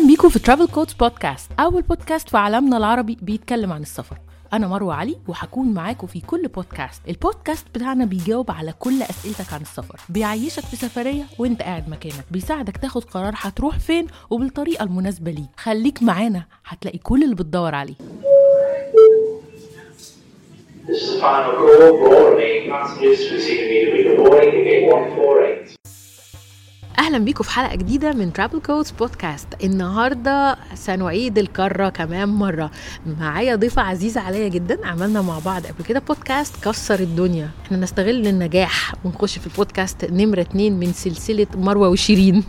أهلا بيكم في ترافل كودز بودكاست أول بودكاست في عالمنا العربي بيتكلم عن السفر. أنا مروة علي وهكون معاكم في كل بودكاست البودكاست بتاعنا بيجاوب على كل أسئلتك عن السفر. بيعيشك في سفرية وأنت قاعد مكانك. بيساعدك تاخد قرار هتروح فين وبالطريقة المناسبة ليك. خليك معانا هتلاقي كل اللي بتدور عليه. This is the final call. For all remaining passengers receiving immediately. Boarding ticket 148. أهلا بيكم في حلقة جديدة من Travel Codes بودكاست النهارده سنعيد الكرة كمان مرة. معايا ضيفة عزيزة عليا جدا. عملنا مع بعض قبل كده بودكاست كسر الدنيا. إحنا نستغل النجاح ونخش في البودكاست نمرة اتنين من سلسلة مروة وشيرين.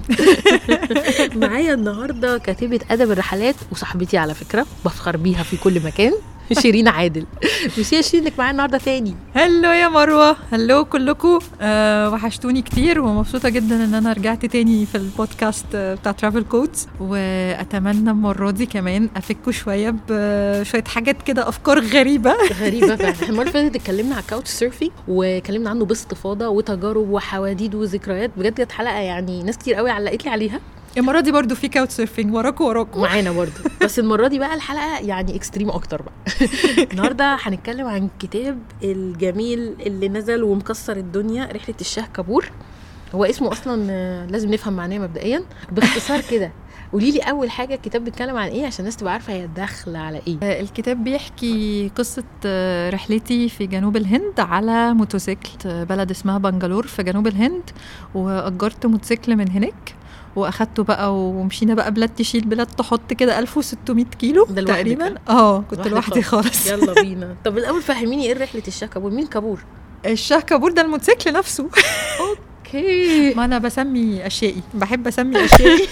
معايا النهارده كاتبة أدب الرحلات وصاحبتي على فكرة. بفخر بيها في كل مكان. شيرين عادل. مش يا شيرين إنك معايا النهارده تاني. Hello يا مروة. Hello كلكم أه وحشتوني كتير ومبسوطة جدا إن أنا رجعت تاني في البودكاست آه، بتاع Travel Codes وأتمنى المرة دي كمان أفكوا شوية بشويه حاجات كده أفكار غريبة. غريبة فعلا. إحنا المرة اللي فاتت اتكلمنا على ال couch surfing واتكلمنا عنه باستفاضة وتجارب وحواديت وذكريات. بجد كانت حلقة يعني ناس كتير قوي علقت لي عليها. المرة دي برضو في couch surfing وراكوا وراكوا معانا برضه بس المرة دي بقى الحلقة يعني extreme أكتر بقى. النهارده هنتكلم عن الكتاب الجميل اللي نزل ومكسر الدنيا رحلة الشاه كابور. هو اسمه أصلا آه، لازم نفهم معناه مبدئيا. باختصار كده قولي لي أول حاجة الكتاب بيتكلم عن إيه عشان الناس تبقى عارفة هي داخلة على إيه. آه، الكتاب بيحكي قصة آه، رحلتي في جنوب الهند على موتوسيكل بلد اسمها بنجلور في جنوب الهند وأجرت موتوسيكل من هناك. وأخدته بقى ومشينا بقى بلاد تشيل بلاد تحط كده 1600 كيلو تقريبا. آه كنت لوحدي خالص. خالص يلا بينا. طب الأول فهميني إيه رحلة الشاه كابور؟ مين كابور؟ الشاه كابور ده الموتوسيكل نفسه. okay. ما أنا بسمي أشيائي. بحب أسمي أشيائي.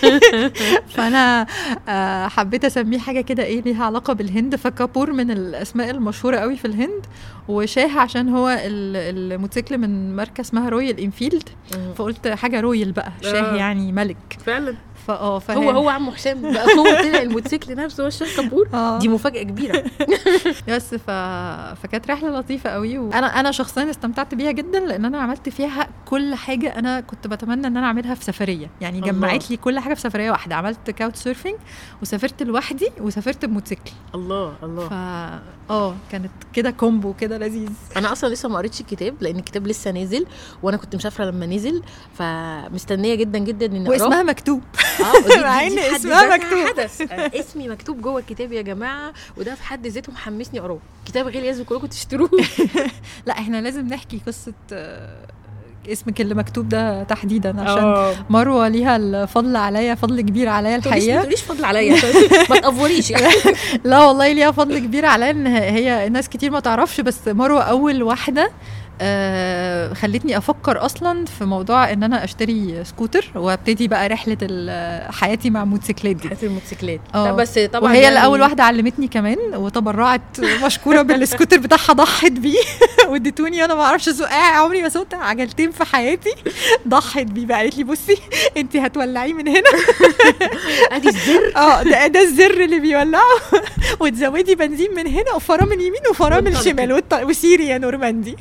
فأنا آه، حبيت أسميه حاجة كده إيه ليها علاقة بالهند. فكابور من الأسماء المشهورة قوي في الهند. وشاه عشان هو ال- الموتوسيكل من ماركة اسمها رويال انفيلد فقلت حاجة royal بقى شاه آه. يعني ملك. فعلا. فاه فهي- هو هو عم حسام بقى هو طلع الموتوسيكل نفسه هو الشاه كابور آه. دي مفاجأة كبيرة. بس ف... فكانت رحلة لطيفة قوي وأنا أنا شخصيا استمتعت بيها جدا لأن أنا عملت فيها كل حاجة أنا كنت بتمنى إن أنا أعملها في سفرية. يعني الله. جمعت لي كل حاجة في سفرية واحدة. عملت couch surfing وسافرت لوحدي وسافرت بموتوسيكل. الله الله. ف آه كانت كده كومبو كده لذيذ. أنا أصلا لسه ما قريتش الكتاب لأن الكتاب لسه نازل وأنا كنت مسافرة لما نزل فمستنية جدا جدا ان اقراه واسمها مكتوب. آه مع في حد اسمها مكتوب. حدث. آه، اسمي مكتوب جوه الكتاب يا جماعة وده في حد ذاته محمسني أقراه. كتاب غالي لازم كلكم تشتروه. لا إحنا لازم نحكي قصة آه، اسمك اللي مكتوب ده تحديدا عشان مروة ليها الفضل عليا فضل كبير عليا تقوليش- ما الحقيقة تقوليش فضل عليا. ما تقفوريش يعني. لا والله ليها فضل كبير عليا إن هي ناس كتير ما تعرفش بس مروة أول واحدة آه خلتني أفكر أصلا في موضوع إن أنا أشتري سكوتر وأبتدي بقى رحلة حياتي مع الموتوسيكلات دي. حياه الموتوسيكلات. لا بس طبعا وهي يعني اللي اول واحدة علمتني كمان وتبرعت مشكورة بالسكوتر بتاعها ضحت بيه واديتوني أنا ما أعرفش اسوق عمري ما سوقت عجلتين في حياتي. ضحت بيه بقى قالت لي بصي انت هتولعيه من هنا. أدي الزر. آه ده ده الزر اللي بيولعه. وتزودي بنزين من هنا وفرامل يمين وفرامل. شمال وسيري يا نورماندي.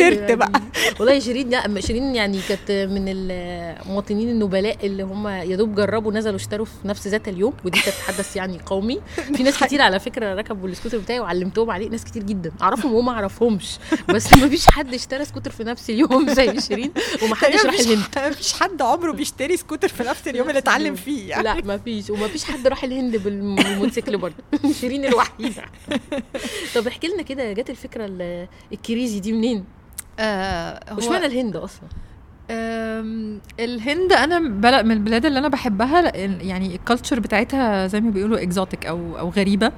وسرت يعني- بقى. والله شيرين لا شيرين يعني كانت من المواطنين النبلاء اللي هم يا دوب جربوا نزلوا اشتروا في نفس ذات اليوم. ودي كانت حدث يعني قومي. في ناس كتير على فكرة ركبوا السكوتر بتاعي وعلمتهم عليه ناس كتير جدا. أعرفهم وما أعرفهمش. بس ما فيش حد اشترى سكوتر في نفس اليوم زي شيرين. وما حدش راح الهند. مفيش حد عمره بيشتري سكوتر في نفس اليوم اللي اتعلم فيه يعني. لا ما فيش. وما فيش حد راح الهند بالم- بالموتوسيكل برضه. شيرين الوحيدة. طب احكي لنا كده جت الفكرة ال- crazy دي منين؟ آه هو- واشمعنى الهند أصلا؟ الهند أنا بلد من البلاد اللي أنا بحبها يعني ال culture بتاعتها زي ما بيقولوا exotic أو أو غريبة.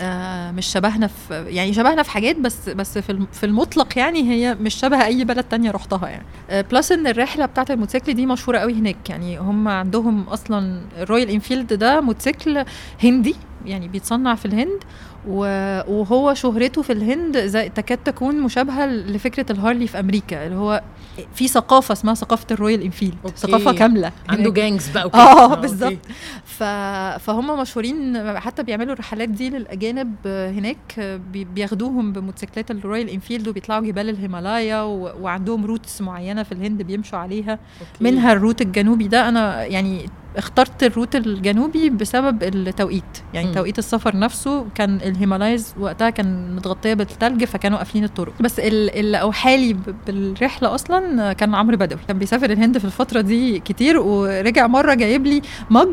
آه مش شبهنا في يعني شبهنا في حاجات بس بس في في المطلق يعني هي مش شبه أي بلد تانية رحتها يعني. آه plus إن الرحلة بتاعت الموتوسيكل دي مشهورة قوي هناك. يعني هم عندهم أصلا الرويال انفيلد ده موتوسيكل هندي يعني بيتصنع في الهند. وهو شهرته في الهند زي تكاد تكون مشابهة لفكرة الهارلي في أمريكا اللي هو في ثقافة اسمها ثقافة الرويال إنفيلد. ثقافة كاملة عنده. gangs بقى وكده. آه okay. بالظبط. فهم مشهورين حتى بيعملوا الرحلات دي للأجانب هناك بي- بياخدوهم بموتوسيكلات الرويال إنفيلد وبيطلعوا جبال الهيمالايا. وعندهم routes معينة في الهند بيمشوا عليها okay. منها ال route الجنوبي ده أنا يعني اخترت ال route الجنوبي بسبب التوقيت. يعني مم. توقيت السفر نفسه كان ال Himalayas وقتها كان متغطية بالثلج فكانوا قافلين الطرق. بس ال- اللي اوحالي ب- بالرحلة أصلا كان عمرو بدوي. كان بيسافر الهند في الفترة دي كتير ورجع مرة جايب لي mug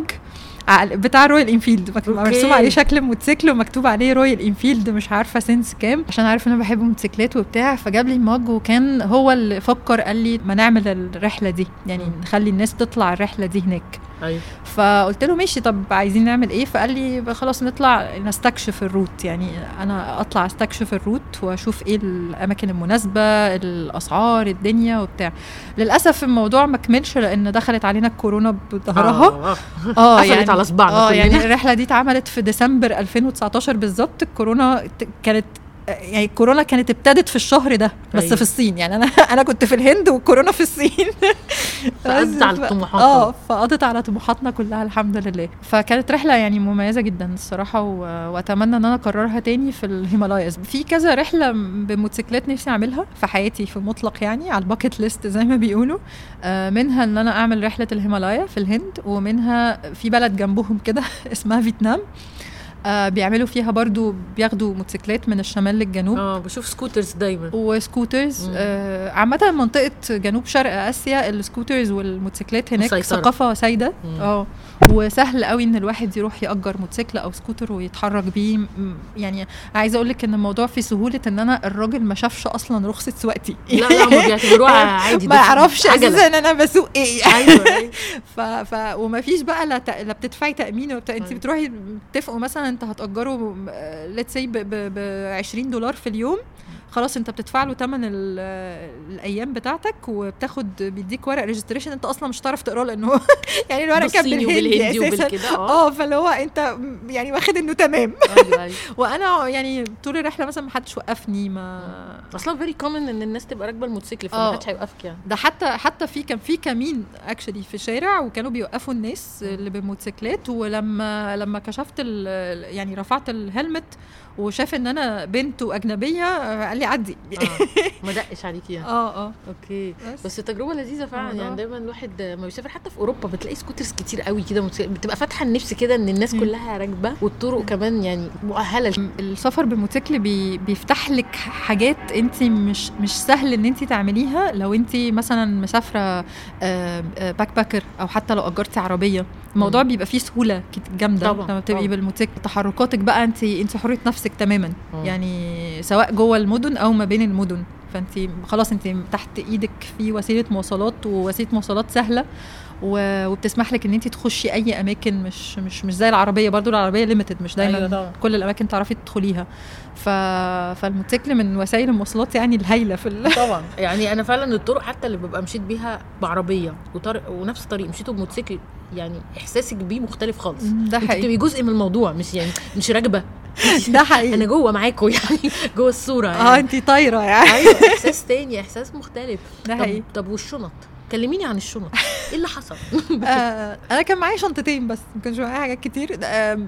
بتاع رويال انفيلد. مرسوم عليه شكل موتوسيكل ومكتوب عليه رويال انفيلد مش عارفة since كام. عشان عارف إن أنا بحب الموتوسيكلات وبتاع فجاب لي mug وكان هو اللي فكر قال لي ما نعمل الرحلة دي. يعني. نخلي الناس تطلع الرحلة دي هناك. أيوه. فقلت له ماشي طب عايزين نعمل إيه؟ فقال لي خلاص نطلع نستكشف ال route. يعني أنا أطلع أستكشف الروت وأشوف إيه الأماكن المناسبة الأسعار الدنيا وبتاع. للأسف الموضوع ما كملش لأن دخلت علينا الكورونا بظهرها. آه، آه. آه قفلت على صباعنا آه. يعني الرحلة دي اتعملت في ديسمبر 2019 بالظبط. الكورونا كانت يعني الكورونا كانت ابتدت في الشهر ده بس أيوة. في الصين. يعني أنا أنا كنت في الهند والكورونا في الصين. فقضت على طموحاتنا. آه فقضت على طموحاتنا كلها الحمد لله. فكانت رحلة يعني مميزة جدا الصراحة و... وأتمنى إن أنا أكررها تاني في ال Himalayas. في كذا رحلة بموتوسيكلات نفسي أعملها في حياتي في مطلق يعني على ال bucket list زي ما بيقولوا. آه، منها إن أنا أعمل رحلة الهيمالايا في الهند ومنها في بلد جنبهم كده اسمها فيتنام. آه، بيعملوا فيها برضو بياخدوا موتوسيكلات من الشمال للجنوب آه بشوف scooters دايما و scooters. آه عامة منطقة جنوب شرق آسيا ال scooters والموتوسيكلات هناك مسيطرة. ثقافة سايدة. آه وسهل قوي إن الواحد يروح يأجر موتوسيكل أو سكوتر ويتحرك بيه يعني عايزة أقول لك إن الموضوع في سهولة إن أنا الراجل ما شافش أصلا رخصة سواقتي لا لا هم بيعتبروها عادي ما يعرفش. أساسا إن أنا بسوق إيه أيوه أيوة. ف... ف... وما فيش بقى لا, ت... لا بتدفعي تأمين ولا بتاع أنت أيوة. بتروحي تتفقوا مثلا انت هتأجره let's say ب, ب... ب 20 دولار في اليوم. خلاص انت بتدفع له ثمن الأيام بتاعتك وبتاخد بيديك ورق registration انت أصلا مش هتعرف تقراه لأنه يعني الورق كان بالهندي أساسا. وبتاع كده آه. فاللي هو انت يعني واخد إنه تمام. أيوه أيوه. وأنا يعني طول الرحلة مثلا ما حدش وقفني ما أصلا very common إن الناس تبقى راكبة الموتوسيكل آه. فمحدش هيوقفك يعني. ده حتى حتى في كان في كمين actually في الشارع وكانوا بيوقفوا الناس اللي بالموتوسيكلات. ولما لما كشفت يعني رفعت ال helmet وشاف إن أنا بنت واجنبيه آه، قال لي عدي آه. ما دقش عليكي يعني آه آه okay بس. بس تجربة لذيذة فعلا آه. يعني دايما الواحد ما بيسافر حتى في أوروبا بتلاقي scooters كتير قوي كده بتبقى فاتحة النفس كده إن الناس. كلها راكبة والطرق كمان يعني مؤهلة السفر بالموتوسيكل بي بيفتح لك حاجات انت مش مش سهل إن انت تعمليها لو انت مثلا مسافرة backpacker أو حتى لو اجرتي عربية الموضوع. بيبقى فيه سهولة جامدة لما بتبقي. بالموتوسيكل تحركاتك بقى انت انت حرية نفسك تماما. مم. يعني سواء جوه المدن أو ما بين المدن. فانت خلاص انت تحت إيدك في وسيلة مواصلات ووسيلة مواصلات سهلة وبتسمح لك إن انت تخشي أي أماكن مش مش مش زي العربية برضو العربية ليميتد مش دايما أيوة طبعاً. كل الأماكن تعرفي تدخليها. ف... فالموتوسيكل من وسائل المواصلات يعني الهايلة في ال... طبعا. يعني أنا فعلا الطرق حتى اللي ببقى مشيت بيها بعربية وطرق ونفس الطريق مشيته بموتوسيكل يعني إحساسك بيه مختلف خالص. ده حقيقي. بتبقي جزء من الموضوع مش يعني مش راكبة. ده حقيقي. أنا جوه معاكم يعني جوه الصورة يعني. آه انت طايرة يعني. أيوه إحساس تاني إحساس مختلف. ده طب, حقيقي. طب والشنط؟ كلميني عن الشنط. إيه اللي حصل؟ آه أنا كان معايا شنطتين بس ما كانش معايا حاجات كتير. آه،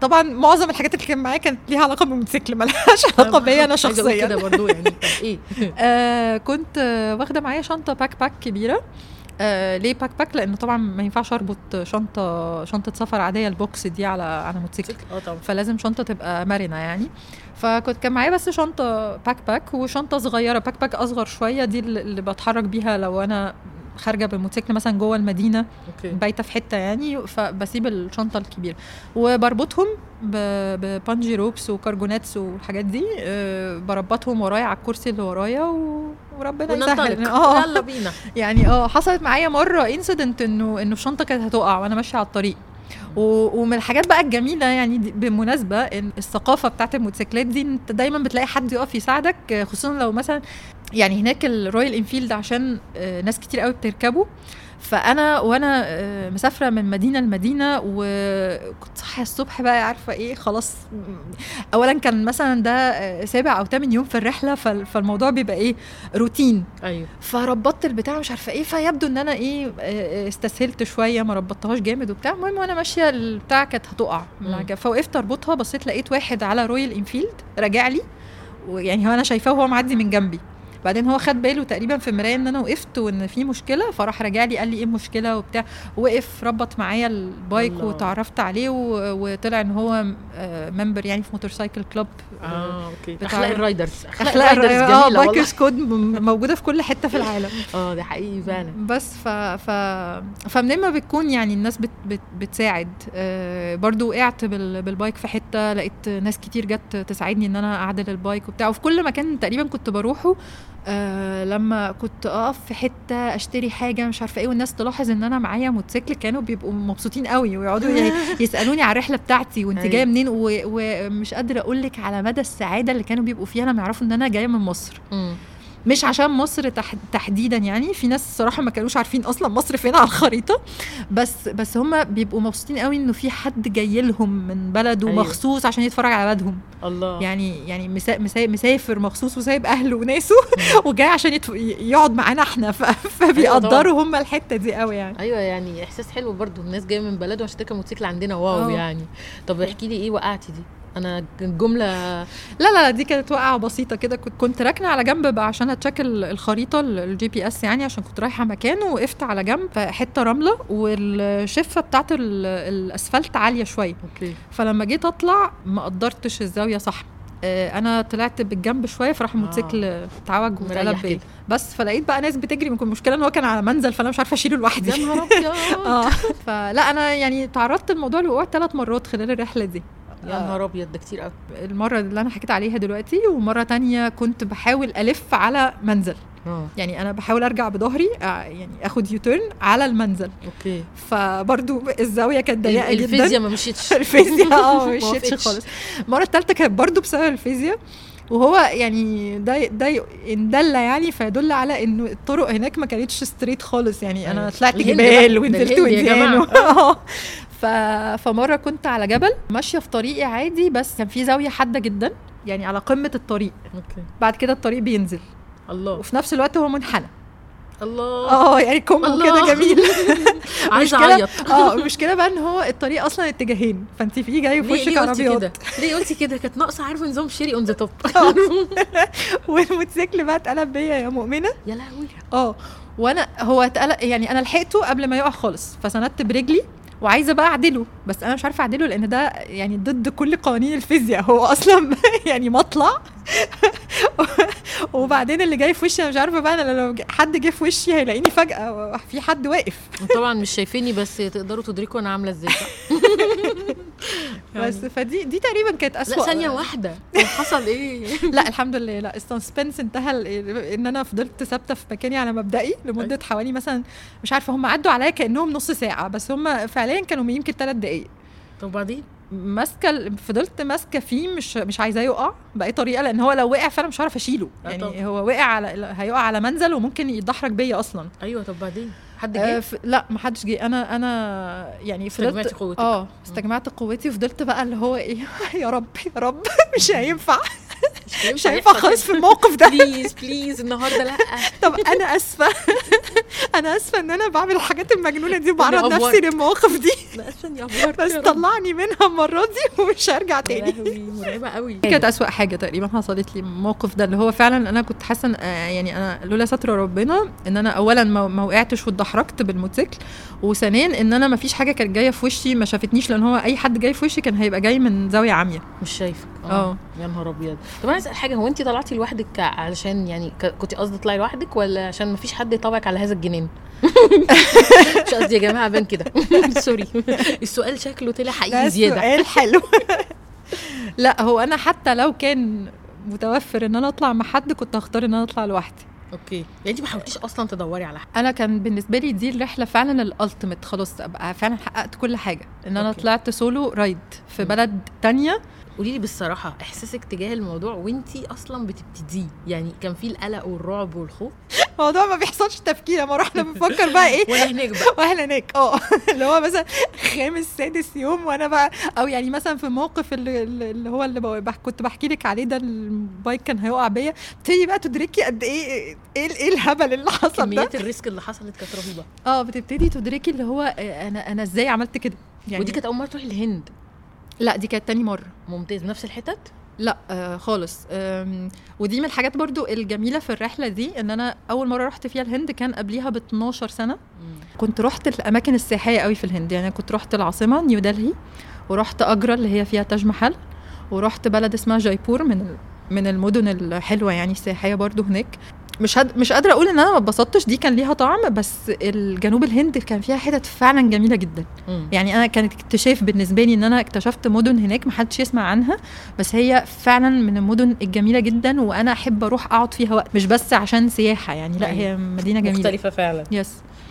طبعا معظم الحاجات اللي كان معايا كانت ليها علاقة بالموتوسيكل مالهاش علاقة بيا أنا أقول كده شخصيا برضو يعني. طب إيه؟ آه كنت واخدة معايا شنطة backpack كبيرة. آه ليه backpack لأنه طبعا ما ينفعش أربط شنطة شنطة سفر عادية ال box دي على على موتوسيكل. آه طبعا. فلازم شنطة تبقى مرنة يعني. فكنت كان معايا بس شنطة backpack وشنطة صغيرة. backpack أصغر شوية دي اللي اللي بتحرك بيها لو أنا خارجة بالموتوسيكل مثلا جوه المدينة بايتة في حتة يعني فبسيب الشنطة الكبيرة. وبربطهم ب bungee ropes و cargo nets والحاجات دي أه بربطهم ورايا على الكرسي اللي ورايا و... وربنا يسهل. آه. يلا بينا. يعني آه حصلت معايا مرة incident إنه إنه الشنطة كانت هتقع وأنا ماشية على الطريق. و- ومن الحاجات بقى الجميلة يعني بالمناسبة إن الثقافة بتاعت الموتوسيكلات دي أنت دايما بتلاقي حد يقف يساعدك آه، خصوصا لو مثلا يعني هناك الرويال انفيلد عشان آه، ناس كتير قوي بتركبه. فأنا وأنا آه، مسافرة من مدينة لمدينة وكنت صاحية الصبح بقى عارفة إيه خلاص اولا كان مثلا ده آه، سابع أو ثامن يوم في الرحلة فال- فالموضوع بيبقى إيه روتين. أيوه. فربطت البتاع مش عارفة إيه فيبدو إن أنا إيه استسهلت شوية ما ربطتهاش جامد وبتاع. المهم وأنا ماشية البتاع كانت هتقع. فوقفت أربطها بصيت لقيت واحد على رويال انفيلد راجع لي ويعني هو أنا شايفاه وهو معدي من جنبي. بعدين هو خد باله تقريبا في المرايه إن أنا وقفت وإن في مشكلة فراح راجع لي قال لي إيه المشكلة وبتاع. وقف ربط معايا ال bike الله. وتعرفت عليه و- وطلع إن هو member يعني في motorcycle club آه okay. بتاع- أخلاق ال riders أخلاق ال riders آه bikers code موجودة في كل حتة في العالم. آه ده حقيقي فعلا. بس ف... ف... فمنين ما بتكون يعني الناس بت... بت... بتساعد. آه برضو وقعت بال... بالبايك في حتة لقيت ناس كتير جت تساعدني إن أنا أعدل البايك وبتاع. وفي كل مكان تقريبا كنت بروحه آه لما كنت أقف في حتة أشتري حاجة مش عارفة إيه والناس تلاحظ إن أنا معايا موتوسيكل كانوا بيبقوا مبسوطين قوي ويقعدوا يسألوني على الرحلة بتاعتي وأنت أيوة. جاية منين. ومش قادرة أقول لك على مدى السعادة اللي كانوا بيبقوا فيها لما يعرفوا إن أنا جاية من مصر. مش عشان مصر تح... تحديدا يعني في ناس صراحة ما كانوش عارفين أصلا مصر فين على الخريطة. بس بس هم بيبقوا مبسوطين قوي إنه في حد جاي لهم من بلده أيوة. مخصوص عشان يتفرج على بلدهم. الله. يعني يعني مسا... مسا... مسافر مخصوص وسايب أهله وناسه وجاي عشان. يقعد معانا إحنا. ف... فبيقدروا هم الحتة دي قوي يعني. أيوه يعني إحساس حلو برضو الناس جاية من بلده عشان تركب موتوسيكل عندنا. واو آه. يعني. طب احكي لي إيه وقعتي دي؟ أنا الجمله لا لا دي كانت وقعه بسيطه كده. كنت راكنة على جنب بقى عشان أ check ال- الخريطة ال- ال GPS يعني عشان كنت رايحة مكان وقفت على جنب حتة رملة والشفة بتاعت ال- الأسفلت عالية شوية. okay. فلما جيت أطلع ما قدرتش الزاوية صح. آه، أنا طلعت بالجنب شوية فراح الموتوسيكل اتعوج واتقلب بيا. كده. بس فلقيت بقى ناس بتجري من المشكلة إن هو كان على منزل فأنا مش عارفة أشيله لوحدي. يا نهار أبيض. آه فلا أنا يعني تعرضت للموضوع الوقوع ثلاث مرات خلال الرحلة دي. يا نهار أبيض ده كتير قوي المرة اللي أنا حكيت عليها دلوقتي ومرة تانية كنت بحاول ألف على منزل. آه. يعني أنا بحاول أرجع بظهري آه، يعني آخد U-turn على المنزل. okay. فبرضو الزاوية كانت ضيقة جدا. الفيزياء ما مشيتش. الفيزياء آه ما مشيتش وافقتش. خالص. المره الثالثه كانت برضو بسبب الفيزياء. وهو يعني ده ده إن دل يعني فيدل على إنه الطرق هناك ما كانتش straight خالص. يعني أنا أيوة. طلعت جبال ونزلت وديان آه. ف... فمرة كنت على جبل ماشية في طريقي عادي بس كان في زاوية حادة جدا يعني على قمة الطريق. okay. بعد كده الطريق بينزل. الله. وفي نفس الوقت هو منحنى. الله. آه يعني combo. كده جميل. عايزة أعيط. آه المشكلة بقى إن هو الطريق أصلا اتجاهين. فانت في جاي في ليه وشك ليه قلتي عربيات. كده؟ ليه قلتي كده؟ كانت ناقصة عارفة نظام cherry on the top والموتوسيكل بقى اتقلب بيا يا مؤمنة. يا لهوي. آه وأنا هو اتقلق يعني أنا لحقته قبل ما يقع خالص. فسندت برجلي. وعايزة بقى أعدله. بس أنا مش عارفة أعدله لأن ده يعني ضد كل قوانين الفيزياء. هو أصلا يعني مطلع. وبعدين اللي جاي في وشي أنا مش عارفة بقى أنا لو حد جه في وشي هيلاقيني فجأة في حد واقف. طبعا مش شايفيني بس تقدروا تدركوا أنا عاملة إزاي. بس فدي دي تقريبا كانت اسوء لا ثانية واحدة. حصل إيه؟ لا الحمد لله. لا السسبنس انتهى إن أنا فضلت ثابتة في مكاني على مبدئي لمدة حوالي مثلا مش عارفة هم عدوا عليا كأنهم نص ساعة بس هم فعليا كانوا يمكن ثلاث دقائق طب وبعدين ماسكة فضلت ماسكة فيه مش مش عايزاه يقع بأي طريقة لأن هو لو وقع فانا مش هعرف أشيله. آه يعني طبعا. هو وقع على هيقع على منزل وممكن يتدحرج بيا أصلا. أيوه طب بعدين؟ حد آه جه؟ ف... لا ما حدش جه. أنا أنا يعني فضلت استجمعتي قوتك. آه استجمعت قوتي وفضلت بقى اللي هو إيه يا رب يا رب مش هينفع. مش هينفع خالص في الموقف ده. please please النهارده لا. طب أنا آسفة. أنا آسفة إن أنا بعمل الحاجات المجنونة دي وبعرض نفسي. للمواقف دي. بس طلعني منها المرة دي ومش هرجع تاني. مرعبة قوي. دي كانت أسوأ حاجة تقريبا حصلت لي الموقف ده اللي هو فعلا أنا كنت حاسة إن- آه، يعني أنا لولا ستر ربنا إن أنا اولا ما ما وقعتش واتدحرجت بالموتوسيكل وثانيا إن أنا ما فيش حاجة كانت جاية في وشي ما شافتنيش لأن هو أي حد جاي في وشي كان هيبقى جاي من زاوية عمية. مش شايفك. آه. يا نهار أبيض. طب أنا أسأل حاجة هو انت طلعتي لوحدك علشان يعني ك- كنت قصدي تطلعي لوحدك ولا عشان ما فيش حد يطوعك على هذا الجنان؟ مش قصدي يا جماعة بان كده. sorry السؤال شكله طلع حقيقي زيادة. سؤال حلو. لا هو أنا حتى لو كان متوفر إن أنا أطلع مع حد كنت هختار إن أنا أطلع لوحدي. okay. يعني انت ما حاولتيش أصلا تدوري على حد؟ أنا كان بالنسبة لي دي الرحلة فعلا ال ultimate خلاص أبقى فعلا حققت كل حاجة. إن أنا okay. طلعت solo ride في. بلد تانية قولي لي بالصراحة إحساسك تجاه الموضوع وإنتي أصلا بتبتديه؟ يعني كان في القلق والرعب والخوف؟ الموضوع ما بيحصلش تفكير أما إحنا بنفكر بقى إيه؟ ولا هناك بقى. لا هناك آه. اللي هو مثلا خامس سادس يوم وأنا بقى أو يعني مثلا في الموقف اللي, اللي هو اللي بح- كنت بحكي لك عليه ده ال bike كان هيقع بيا. تبتدي بقى تدركي قد إيه إيه إيه الهبل اللي حصل ده؟ كميات ال risk اللي حصلت كانت رهيبة. آه بتبتدي تدركي اللي هو آه، أنا أنا إزاي عملت كده؟ يعني ودي كانت أول مرة تروحي الهند. لا دي كانت تاني مرة. ممتاز. نفس الحتت؟ لا آه خالص. آم، ودي من الحاجات برضو الجميلة في الرحلة دي إن أنا أول مرة رحت فيها الهند كان قبليها ب 12 سنه كنت رحت الأماكن السياحية قوي في الهند. يعني كنت رحت العاصمة نيو دلهي ورحت اجرا اللي هي فيها تاج محل ورحت بلد اسمها جايبور من من المدن الحلوة يعني السياحية برضو هناك. مش هد... مش قادرة أقول إن أنا ما اتبسطتش دي كان ليها طعم بس الجنوب الهند كان فيها حتت فعلا جميلة جدا مم. يعني أنا كانت اكتشاف بالنسبة لي إن أنا اكتشفت مدن هناك ما حدش يسمع عنها بس هي فعلا من المدن الجميلة جدا وأنا أحب أروح أقعد فيها وقت مش بس عشان سياحة يعني لأ. هي مدينة جميلة مختلفة فعلا يس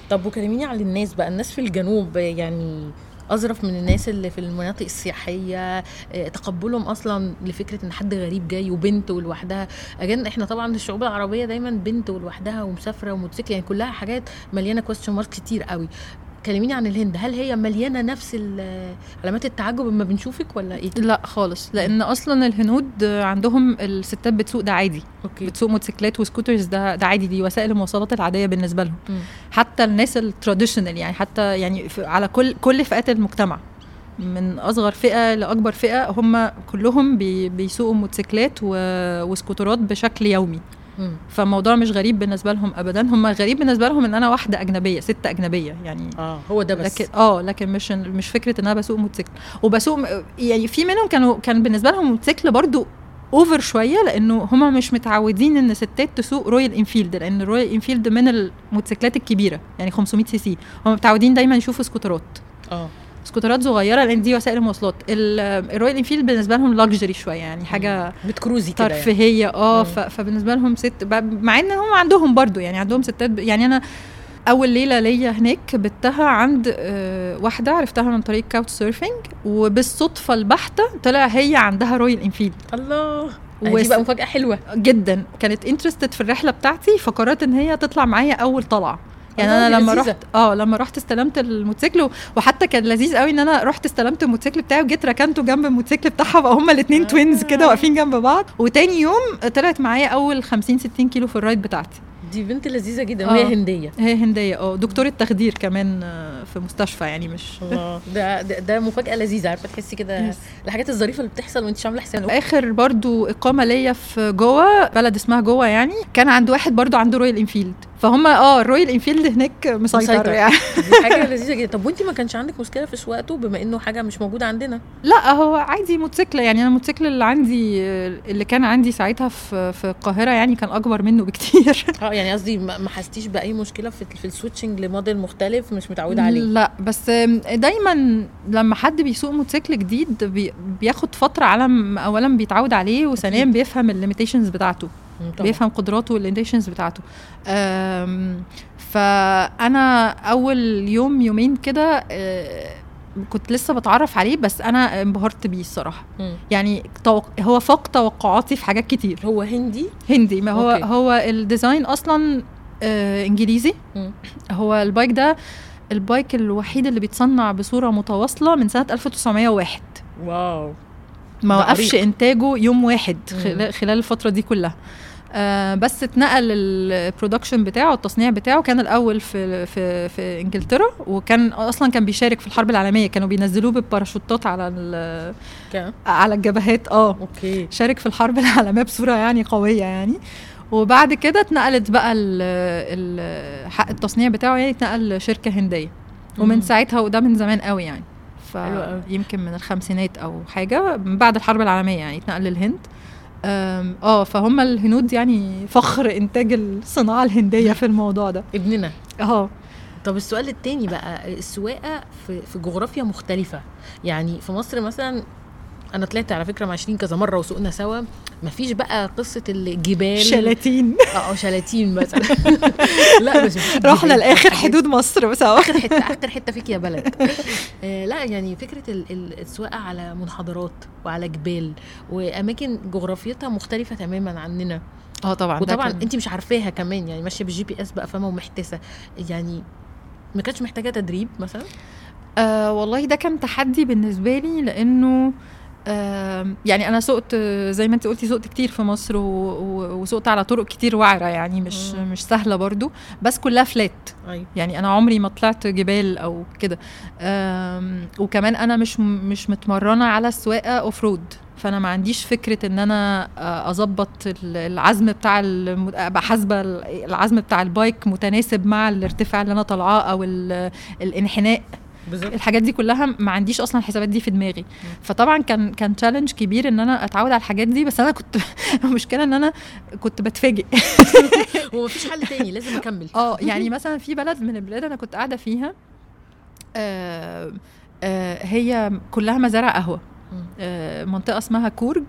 طب وكلميني عن الناس بقى الناس في الجنوب يعني أظرف من الناس اللي في المناطق السياحية آه، تقبلهم أصلا لفكرة إن حد غريب جاي وبنت ولوحدها. Again إحنا طبعا الشعوب العربية دايما بنت ولوحدها ومسافرة وموتوسيكل يعني كلها حاجات مليانة question mark كتير قوي. كلميني عن الهند هل هي مليانة نفس علامات التعجب لما بنشوفك ولا إيه لا خالص لأن أصلا الهنود عندهم الستات بتسوق ده عادي أوكي بتسوق موتوسيكلات و scooters ده ده عادي دي وسائل المواصلات العادية بالنسبة لهم مم. حتى الناس ال traditional يعني حتى يعني على كل كل فئات المجتمع من أصغر فئة لأكبر فئة هم كلهم بي بيسوقوا موتوسيكلات وسكوترات بشكل يومي. فالموضوع مش غريب بالنسبة لهم ابدا. هم غريب بالنسبة لهم إن أنا واحدة أجنبية ست أجنبية يعني. آه هو ده بس. لكن آه لكن مش مش فكرة إن أنا بسوق موتوسيكل. وبسوق يعني في منهم كانوا كان بالنسبة لهم موتوسيكل برضو over شوية لأنه هم مش متعودين إن ستات تسوق Royal Enfield لأن ال Royal Enfield من الموتوسيكلات الكبيرة يعني 500 CC هم متعودين دايما يشوفوا سكوترات. آه. سكوترات صغيرة لأن دي وسائل مواصلات. ال- ال Royal Enfield بالنسبة لهم luxury شوية يعني حاجة بتكروزي كده يعني. ترفيهية. آه فبالنسبة لهم ست مع إن هم عندهم برضو يعني عندهم ستات ب- يعني أنا أول ليلة ليا هناك بتها عند آه، واحدة عرفتها من طريق Couchsurfing وبالصدفة البحتة طلع هي عندها Royal Enfield. الله. وس- دي بقى مفاجأة حلوة. جدا. كانت interested في الرحلة بتاعتي فقررت إن هي تطلع معايا أول طلعة. يعني أنا لما. رحت آه لما رحت استلمت الموتوسيكل وحتى كان لذيذ قوي إن أنا رحت استلمت الموتوسيكل بتاعي وجيت ركنته جنب الموتوسيكل بتاعها بقى هما الاثنين آه. twins كده واقفين جنب بعض وتاني يوم طلعت معايا أول 50 60 كيلو في ال ride بتاعتي دي بنت لذيذة جدا آه. وهي هندية هي هندية آه دكتورة تخدير كمان في مستشفى يعني مش الله ده ده, ده مفاجأة لذيذة عارفة تحسي كده. الحاجات الظريفة اللي بتحصل وانت مش عامله حساب آخر برضو إقامة ليا في جوا بلد اسمها جوا يعني كان عند واحد برضو عنده Royal Enfield فهم آه ال Royal Enfield هناك مسيطر. يعني. دي حاجة لذيذة جدا. طب وانت ما كانش عندك مشكلة في سواقته بما إنه حاجة مش موجودة عندنا؟ لا هو عادي موتوسيكل. يعني أنا الموتوسيكل اللي عندي اللي كان عندي ساعتها في في القاهرة يعني كان أكبر منه بكتير. آه يعني قصدي ما حسيتيش بأي مشكلة في في ال switching لموديل مختلف مش متعودة عليه؟ لا بس دايما لما حد بيسوق موتوسيكل جديد بي بياخد فترة على اولا بيتعود عليه وثانيا. بيفهم ال limitations بتاعته. طبعاً. بيفهم قدراته وال limitations بتاعته فأنا أول يوم يومين كده أه، كنت لسه بتعرف عليه بس أنا انبهرت بيه الصراحة. يعني توق... هو فاق توقعاتي في حاجات كتير هو هندي هندي ما هو أوكي. هو ال design أصلا آه إنجليزي مم. هو ال bike ده ال bike الوحيد اللي بيتصنع بصورة متواصلة من سنة 1901 wow ما وقفش. إنتاجه يوم واحد. خلال, الفترة دي كلها آه بس اتنقل ال production بتاعه التصنيع بتاعه كان الأول في في في إنجلترا وكان أصلا كان بيشارك في الحرب العالمية كانوا بينزلوه بالباراشوتات على على الجبهات آه أوكي شارك في الحرب العالمية بصورة يعني قوية يعني وبعد كده اتنقلت بقى حق التصنيع بتاعه يعني اتنقل لشركة هندية ومن. ساعتها وده من زمان قوي يعني. فيمكن من الخمسينات أو حاجة من بعد الحرب العالمية يعني اتنقل للهند. آه فهم الهنود يعني فخر إنتاج الصناعة الهندية في الموضوع ده. ابننا. آه طب السؤال التاني بقى السواقة في في جغرافيا مختلفة. يعني في مصر مثلا أنا طلعت على فكرة مع شيرين كذا مرة وسوقنا سوا. مفيش بقى قصة الجبال؟ شلاتين. آه شلاتين مثلا. لا بس رحنا. لآخر حدود مصر سوا آخر حتة آخر حتة فيك يا بلد. آه لا يعني فكرة ال- ال- السواقة على منحدرات وعلى جبال وأماكن جغرافيتها مختلفة تماما عننا. آه طبعا. وطبعا انت مش عارفاها كمان يعني ماشية بال GPS بقى فاهمه ومحتسة. يعني ما كانتش محتاجة تدريب مثلا؟ آه والله ده كان تحدي بالنسبة لي لأنه يعني أنا سقت زي ما أنت قلتي سقت كتير في مصر وسقت على طرق كتير وعره يعني مش مم. مش سهلة برضو بس كلها flat أيوه يعني أنا عمري ما طلعت جبال أو كده. وكمان أنا مش مش متمرنة على السواقة off-road فأنا ما عنديش فكرة إن أنا آه، أظبط ال- العزم بتاع أبقى حاسبة ال- العزم بتاع ال bike متناسب مع الارتفاع اللي أنا طالعاه أو ال- الانحناء. بالظبط. الحاجات دي كلها ما عنديش أصلا الحسابات دي في دماغي. فطبعا كان كان challenge كبير إن أنا أتعود على الحاجات دي بس أنا كنت المشكلة إن أنا كنت بتفاجئ. ومفيش حل تاني لازم اكمل آه يعني مثلا في بلد من البلاد أنا كنت قاعدة فيها آه آه هي كلها مزارع قهوة. آه منطقة اسمها كورج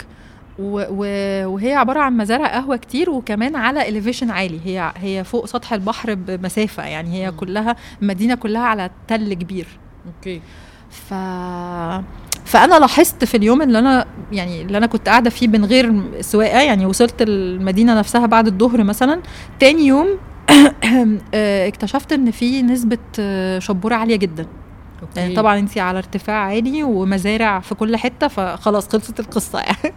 وهي عبارة عن مزارع قهوة كتير وكمان على elevation عالي. هي هي فوق سطح البحر بمسافة يعني هي. كلها المدينة كلها على تل كبير. أوكي. ف فأنا لاحظت في اليوم اللي أنا يعني اللي أنا كنت قاعدة فيه من غير سواقة يعني وصلت المدينة نفسها بعد الظهر مثلا تاني يوم آه، اكتشفت إن في نسبة آه، شبورة عالية جدا. أوكي. يعني طبعا انت على ارتفاع عالي ومزارع في كل حتة فخلاص خلصت القصة يعني.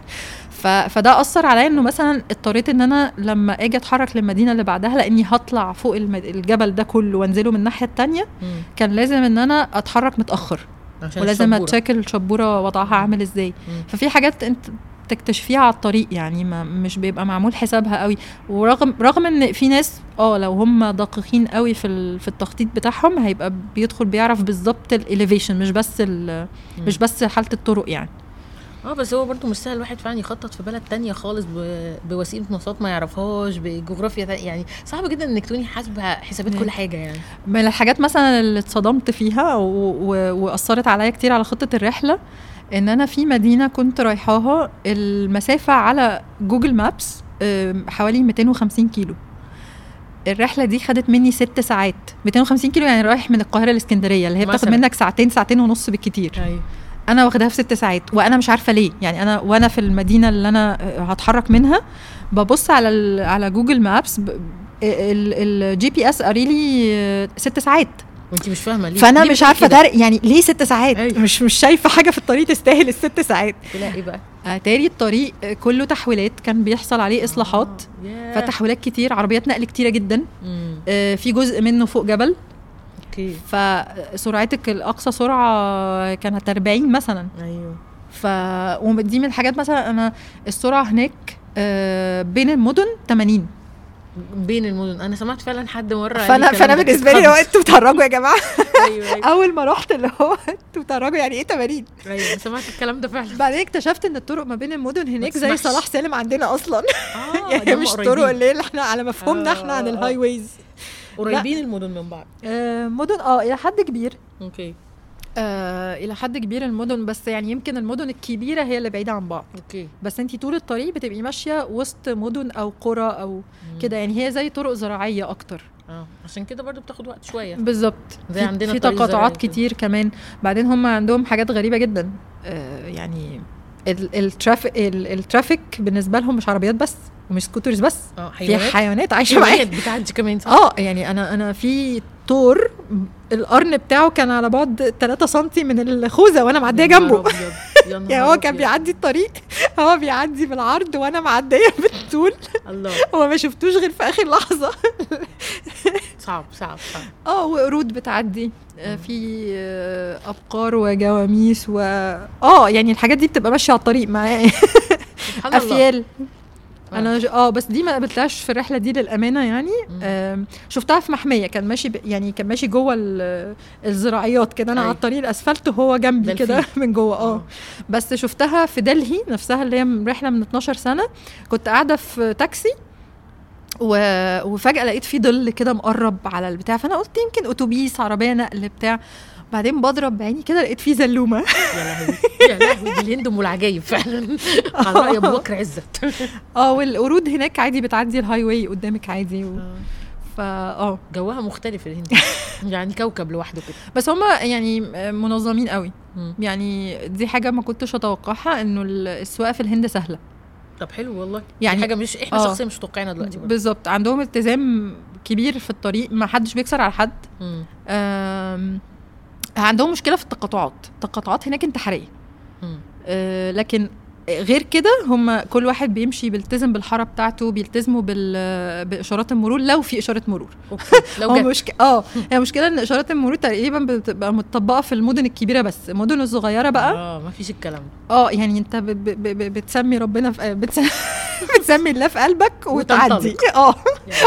فده أثر عليا إنه مثلا اضطريت إن أنا لما آجي أتحرك للمدينة اللي بعدها لأني هطلع فوق المد... الجبل ده كله وأنزله من الناحية التانية مم. كان لازم إن أنا أتحرك متأخر عشان ولازم. a check الشبورة وضعها عامل إزاي مم. ففي حاجات أنت تكتشفيها على الطريق يعني ما مش بيبقى معمول حسابها قوي ورغم رغم إن في ناس آه لو هم دقيقين قوي في في التخطيط بتاعهم هيبقى بيدخل بيعرف بالظبط ال elevation مش بس مش بس حالة الطرق يعني آه بس هو برضه مش سهل الواحد فعلا يخطط في بلد تانية خالص ب... بوسيلة مواصلات ما يعرفهاش بجغرافيا تانية. يعني صعب جدا إنك تكوني حاسبة حسابات. كل حاجة يعني. من الحاجات مثلا اللي اتصدمت فيها و... و... وأثرت عليا كتير على خطة الرحلة إن أنا في مدينة كنت رايحاها المسافة على جوجل مابس حوالي 250 كيلو. الرحلة دي خدت مني ست ساعات. 250 كيلو يعني رايح من القاهرة لإسكندرية اللي هي بتاخد. منك ساعتين ساعتين ونص بالكتير. أيوه. أنا واخداها في ست ساعات وأنا مش عارفة ليه يعني أنا وأنا في المدينة اللي أنا هتحرك منها ببص على على Google Maps ال GPS قاري لي ست ساعات وانت مش فاهمة ليه فأنا ليه مش عارفة؟ ده يعني ليه ست ساعات أيوة. مش مش شايفة حاجة في الطريق تستاهل الست ساعات لا إيه بقى أتاري الطريق كله تحويلات كان بيحصل عليه إصلاحات آه،. فتحويلات كتير عربيات نقل كتيرة جدا. آه، في جزء منه فوق جبل okay فسرعتك الأقصى سرعة كانت 40 مثلا. أيوه. ف ودي من الحاجات مثلا أنا السرعة هناك آه، بين المدن 80 بين المدن. أنا سمعت فعلا حد مرة فانا فأنا بالنسبة لي لو اتخض. أنتوا بتهرجوا يا جماعة؟ أيوه أيوه. أول ما رحت اللي هو أنتوا بتهرجوا يعني إيه 80 أيوه سمعت الكلام ده فعلا. بعدين اكتشفت إن الطرق ما بين المدن هناك زي. صلاح سالم عندنا أصلا. آه يعني مش. طرق اللي اللي إحنا على مفهومنا آه، إحنا عن آه، آه. ال highways قريبين المدن من بعض. آه مدن آه إلى حد كبير. okay. آه إلى حد كبير المدن بس يعني يمكن المدن الكبيرة هي اللي بعيدة عن بعض. okay. بس انت طول الطريق بتبقي ماشية وسط مدن أو قرى أو. كده. يعني هي زي طرق زراعية أكتر. آه عشان كده برضو بتاخد وقت شوية. بالظبط. زي عندنا في تقاطعات. كتير كمان. بعدين هم عندهم حاجات غريبة جدا. آه يعني ال- ال traffic ال- ال traffic بالنسبة لهم مش عربيات بس. ومش سكوترز بس آه في حيوانات؟ عايشة حيوانات بتعدي كمان صح؟ آه يعني أنا أنا في تور القرن بتاعه كان على بعد 3 سم من الخوذة وأنا معدية جنبه. يعني هو كان. بيعدي الطريق هو بيعدي بالعرض وأنا معدية بالطول. الله. هو ما شفتوش غير في آخر لحظة. صعب صعب صعب. آه وقرود بتعدي. آه، في آه، أبقار وجواميس و آه يعني الحاجات دي بتبقى ماشية على الطريق معايا الله. أفيال. آه. أنا ج- آه بس دي ما قابلتهاش في الرحلة دي للأمانة يعني. آم، شفتها في محمية كان ماشي ب... يعني كان ماشي جوه ال- الزراعيات كده أنا أي. على الطريق الأسفلت وهو جنبي. كده من جوه آه آه. بس شفتها في دلهي نفسها اللي هي رحلة من 12 سنة كنت قاعدة في تاكسي و... وفجأة لقيت في ظل كده مقرب على البتاع فأنا قلت يمكن أتوبيس عربية نقل بتاع بعدين بضرب بعيني كده لقيت في زلومة. يا لهوي. يا لهوي دي الهند أم العجايب فعلا. على رأي أبو بكر عزت. آه والقرود هناك عادي بتعدي ال highway قدامك عادي و... فا آه. جوها مختلف الهند. يعني كوكب لوحده كده. بس هم يعني منظمين قوي. يعني دي حاجة ما كنتش أتوقعها إنه ال- السواقة في الهند سهلة. طب حلو والله. يعني- حاجة مش إحنا آه. شخصيا مش متوقعينها دلوقتي بالظبط. عندهم التزام كبير في الطريق ما حدش بيكسر على حد. عندهم مشكلة في التقاطعات التقاطعات هناك انتحارية. آه، لكن غير كده هم كل واحد بيمشي بيلتزم بالحارة بتاعته بيلتزموا بإشارات المرور لو في إشارة مرور. لو هو جت مشك... آه. هي المشكلة إن إشارات المرور تقريبا بتبقى متطبقة في المدن الكبيرة بس. المدن الصغيرة بقى. آه ما فيش الكلام آه يعني أنت ب... ب... ب... بتسمي ربنا في بتس... بتسمي الله في قلبك وتعدي. آه.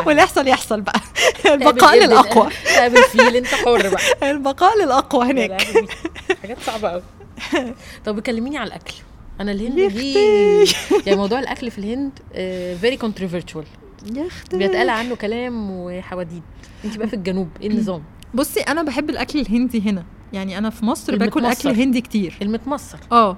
واللي يحصل يحصل بقى. البقاء؟ للأقوى. تقابل فيل. أنت حر بقى. البقاء للأقوى هناك. حاجات صعبة قوي طب كلميني على الأكل. أنا الهند دي. يعني موضوع الأكل في الهند very controversial يا أختي بيتقال عنه كلام وحواديت. أنت بقى في الجنوب إيه النظام؟ بصي أنا بحب الأكل الهندي هنا. يعني أنا في مصر باكل. أكل هندي كتير. المتمصر. آه.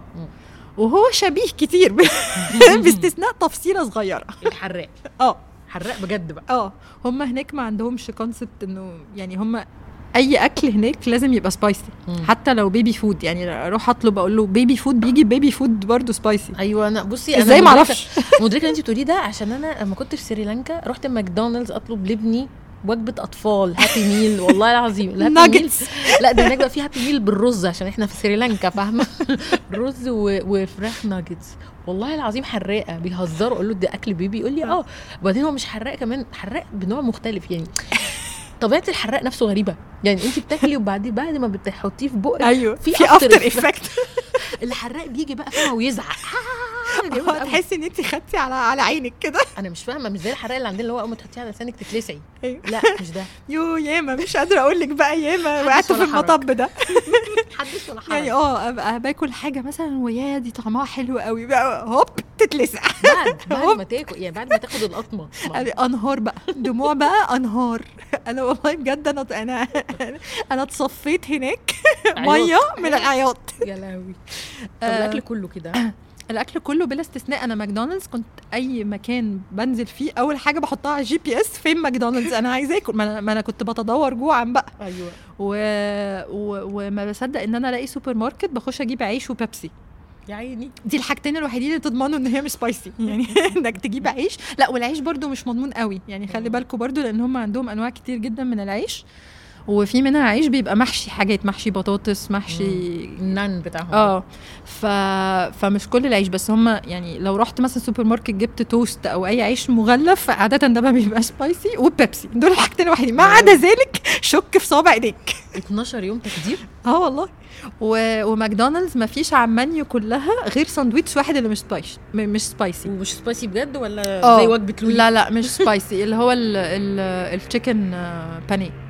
وهو شبيه كتير. باستثناء تفصيلة صغيرة. الحراق. آه. حراق بجد بقى. آه. هم هناك ما عندهمش concept إنه يعني هم أي أكل هناك لازم يبقى spicy. حتى لو baby food يعني أروح أطلب أقول له baby food بيجي baby food برضه spicy أيوه أنا بصي أنا إزاي معرفش؟ مدركة اللي انت بتقوليه ده عشان أنا لما كنت في سريلانكا رحت ماكدونالدز أطلب لابني وجبة أطفال Happy Meal والله العظيم ال Happy Meal nuggets لا ده هناك بقى في Happy Meal بالرز عشان إحنا في سريلانكا فاهمة؟ رز و... وفراخ ناجتس والله العظيم حراقة بيهزروا أقول له ده أكل baby يقول لي آه. وبعدين هو مش حراق كمان حراق بنوع مختلف يعني طبيعة الحراق نفسه غريبة. يعني انت بتاكلي وبعدين بعد ما بتحطيه في بقك أيوه. في after. effect الحراق بيجي بقى فاهمة ويزعق. قوي. تحسي ان انت خدتي على على عينك كده؟ أنا مش فاهمة مش زي الحراق اللي عندنا اللي هو أول ما تحطيه على لسانك تتلسعي. أيوة. لا مش ده. يو ياما مش قادرة أقول لك بقى ياما. وقعت في. المطب ده. حدث ولا حرج؟ يعني آه أبقى باكل حاجة مثلا ويا دي طعمها حلو قوي بقى. هوب تتلسع. بعد بعد ما تاكل يعني بعد ما تاخد القطمة. يعني أنهار بقى. دموع بقى أنهار. أنا والله بجد أنا أنا أنا اتصفيت هناك. مية. من العياط. يا لهوي. طب آه. الاكل كله كده؟ الأكل كله بلا استثناء. أنا ماكدونالدز كنت أي مكان بنزل فيه أول حاجة بحطها على ال GPS فين ماكدونالدز؟ أنا عايزه آكل. ما أنا, ما أنا كنت بتدور جوعا بقى. أيوه. و... و... وما بصدق إن أنا ألاقي سوبر ماركت بخش أجيب عيش وبيبسي. يا عيني. دي الحاجتين الوحيدين اللي تضمنوا إن هي مش spicy يعني إنك تجيب عيش. لا والعيش برضو مش مضمون قوي. يعني خلي بالكم برضو لأن هم عندهم أنواع كتير جدا من العيش. وفي منها عيش بيبقى محشي حاجات محشي بطاطس محشي النان بتاعهم. آه. ف... فمش كل العيش بس هم يعني لو رحت مثلا سوبر ماركت جبت توست أو أي عيش مغلف عادة ده ما بيبقى spicy وبيبسي. دول الحاجتين الوحيدين ما عدا ذلك شك في صابع إيديك. 12 يوم تخدير آه والله. و... وماكدونالدز ما فيش على المنيو كلها غير ساندويتش واحد اللي مش spicy م... مش spicy ومش spicy بجد ولا آه. زي وجبة لا لا مش spicy اللي هو ال... ال... ال chicken بانيه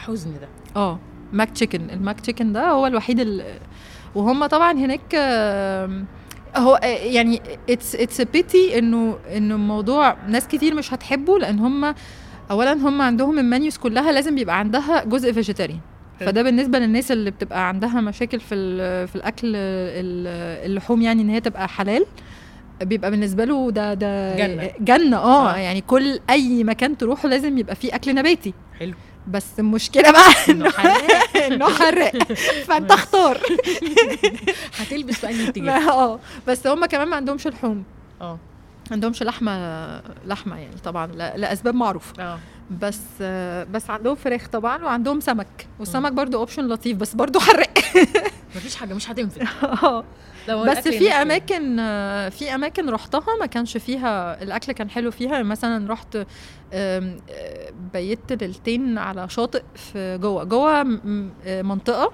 حزن ده آه McChicken ال McChicken ده هو الوحيد ال... وهم طبعا هناك هو يعني it's it's pity إنه إنه الموضوع ناس كتير مش هتحبه لأن هم اولا هم عندهم ال menus كلها لازم بيبقى عندها جزء vegetarian. فده بالنسبة للناس اللي بتبقى عندها مشاكل في في الأكل ال- اللحوم يعني إن هي تبقى حلال بيبقى بالنسبة له ده ده جنة. جنة آه آه. يعني كل أي مكان تروحه لازم يبقى فيه أكل نباتي حلو بس المشكلة بقى إنه حراق إنه حراق فأنت اختار هتلبس في انهي اتجاه ما- آه. بس هم كمان ما عندهمش لحوم. آه. ما عندهمش لحمة لحمة يعني طبعا لأسباب معروفة. آه. بس بس عندهم فراخ طبعا وعندهم سمك. والسمك برضو اوبشن لطيف بس برضو حراق مفيش حاجة مش هتنفع لو بس في أماكن آه، في أماكن رحتها ما كانش فيها الأكل كان حلو فيها. مثلا رحت آه، بيت ليلتين على شاطئ في جوه. جوه آه، منطقة.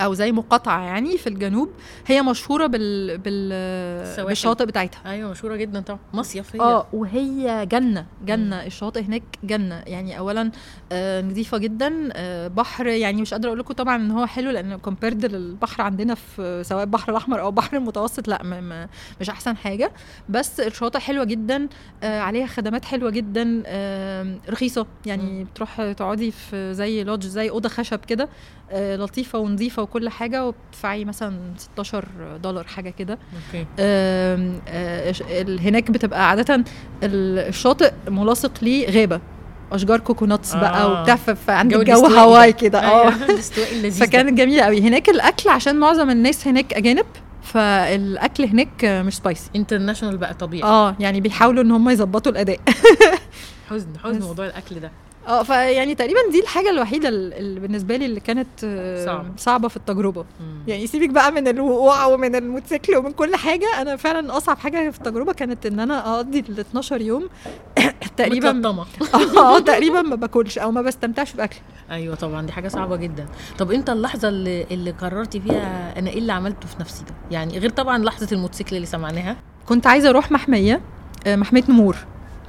أو زي مقاطعة يعني في الجنوب هي مشهورة بال بال. بالشاطئ بتاعتها. أيوه مشهورة جدا طبعا. مصيف هي. آه وهي جنة جنة. الشاطئ هناك جنة. يعني اولا آه نظيفة جدا. آه بحر يعني مش قادرة أقول لكم طبعا إن هو حلو لأن كومبيرد للبحر عندنا في سواء البحر الأحمر أو البحر المتوسط لأ ما ما مش أحسن حاجة. بس الشاطئ حلوة جدا. آه عليها خدمات حلوة جدا. آه رخيصة. يعني بتروح تقعدي في زي lodge زي أوضة خشب كده. لطيفة ونظيفة وكل حاجة وبتدفعي مثلا 16 دولار حاجة كده. okay. آه، هناك بتبقى عادة ال- الشاطئ ملاصق ليه غابة أشجار coconuts بقى آه. وبتاع ف- فعندك جو الاستواء Hawaii ده. كده. آه. أيوة، ده. فكانت جميلة قوي. هناك الأكل عشان معظم الناس هناك أجانب فالأكل هناك آه، مش spicy international بقى طبيعي. آه يعني بيحاولوا إن هم يظبطوا الأداء. حزن حزن. موضوع الأكل ده. آه فيعني تقريبا دي الحاجة الوحيدة ال- اللي بالنسبة لي اللي كانت آه، صعبة. صعبة في التجربة مم. يعني سيبك بقى من الوقوع ومن الموتوسيكل ومن كل حاجة أنا فعلا أصعب حاجة في التجربة كانت إن أنا أقضي ال 12 يوم تقريبا متلطمة. آه تقريبا ما باكلش أو ما بستمتعش باكل أيوه طبعا دي حاجة صعبة جدا طب أنت اللحظة اللي, اللي قررتي فيها أنا إيه اللي عملته في نفسي ده يعني غير طبعا لحظة الموتوسيكل اللي سمعناها كنت عايزة أروح محمية آه، محمية نمور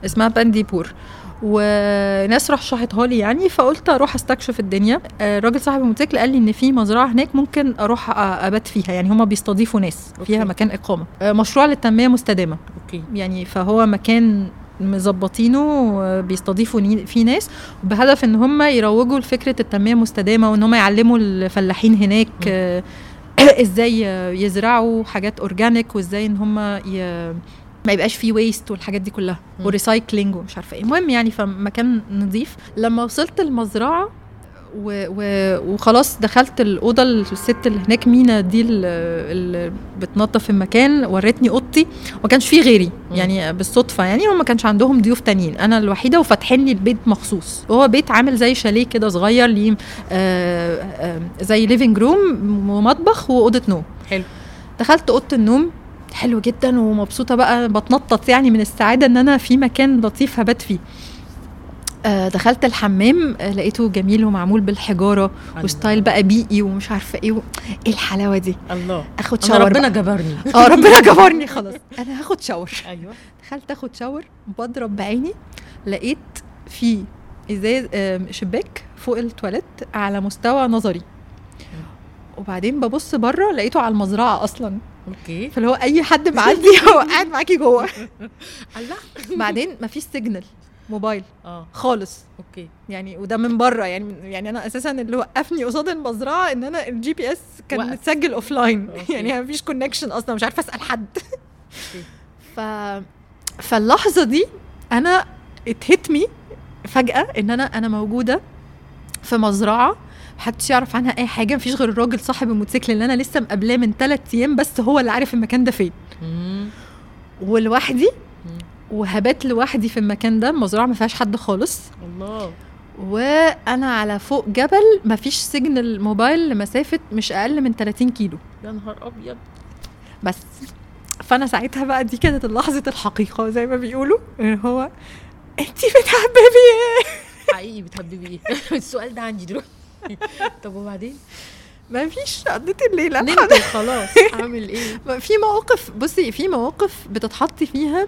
اسمها بانديبور وناس رشحتها لي يعني فقلت أروح أستكشف الدنيا. آه، الراجل صاحب الموتوسيكل قال لي إن في مزرعة هناك ممكن أروح أبات فيها. يعني هما بيستضيفوا ناس فيها أوكي. مكان إقامة. آه، مشروع للتنمية مستدامة. أوكي. يعني فهو مكان مظبطينه بيستضيفوا فيه ناس بهدف إن هم يروجوا لفكرة التنمية المستدامه وإن هم يعلموا الفلاحين هناك م. آه، إزاي يزرعوا حاجات organic وإزاي إن هم ي... ما يبقاش فيه waste والحاجات دي كلها. و recycling ومش عارفة إيه. المهم يعني فمكان نظيف. لما وصلت المزرعة و... و... وخلاص دخلت الأوضة الست اللي هناك maid دي اللي, بتنظف المكان ورتني أوضتي وما كانش فيه غيري. يعني بالصدفة يعني وما كانش عندهم ضيوف تانيين. أنا الوحيدة وفاتحين لي البيت مخصوص. وهو بيت عامل زي شاليه كده صغير ليه آه آه زي living room ومطبخ وأوضة نوم. حلو. دخلت أوضة النوم. حلو جدا ومبسوطة بقى بتنطط يعني من السعادة إن أنا في مكان لطيف هبات فيه. آه، دخلت الحمام آه، لقيته جميل ومعمول بالحجارة و style بقى بيئي ومش عارفة إيه و... إيه الحلاوة دي؟ الله. آخد shower ربنا بقى. جبرني. آه ربنا جبرني خلاص. أنا هاخد shower أيوه. دخلت آخد shower بضرب بعيني لقيت في إزاز آم، شباك فوق التواليت على مستوى نظري. وبعدين ببص بره لقيته على المزرعة أصلا. أوكي. فاللي هو أي حد معدي هو قاعد معاكي جوه. الله. بعدين مفيش signal موبايل. آه. خالص. أوكي. يعني وده من بره. يعني يعني أنا أساسا اللي وقفني قصاد المزرعة إن أنا ال GPS كان. متسجل offline. يعني مفيش connection أصلا. مش عارفة أسأل حد. ف فاللحظة دي أنا it hit me فجأة إن أنا أنا موجودة في مزرعة محدش يعرف عنها أي حاجة مفيش غير الراجل صاحب الموتوسيكل اللي أنا لسه مقابلاه من ثلاث أيام بس هو اللي عارف المكان ده فين. ولوحدي. وهبات لوحدي في المكان ده المزرعة ما فيهاش حد خالص. الله. وأنا على فوق جبل مفيش signal موبايل لمسافة مش أقل من 30 كيلو. يا نهار أبيض. بس. فأنا ساعتها بقى دي كانت لحظه الحقيقة زي ما بيقولوا اللي هو انتي بتهببي إيه؟ حقيقي بتهببي إيه؟ السؤال ده عندي دلوقتي. طب وبعدين؟ مفيش قضيت الليلة. نمت خلاص أعمل إيه؟ في مواقف بصي في مواقف بتتحطي فيها.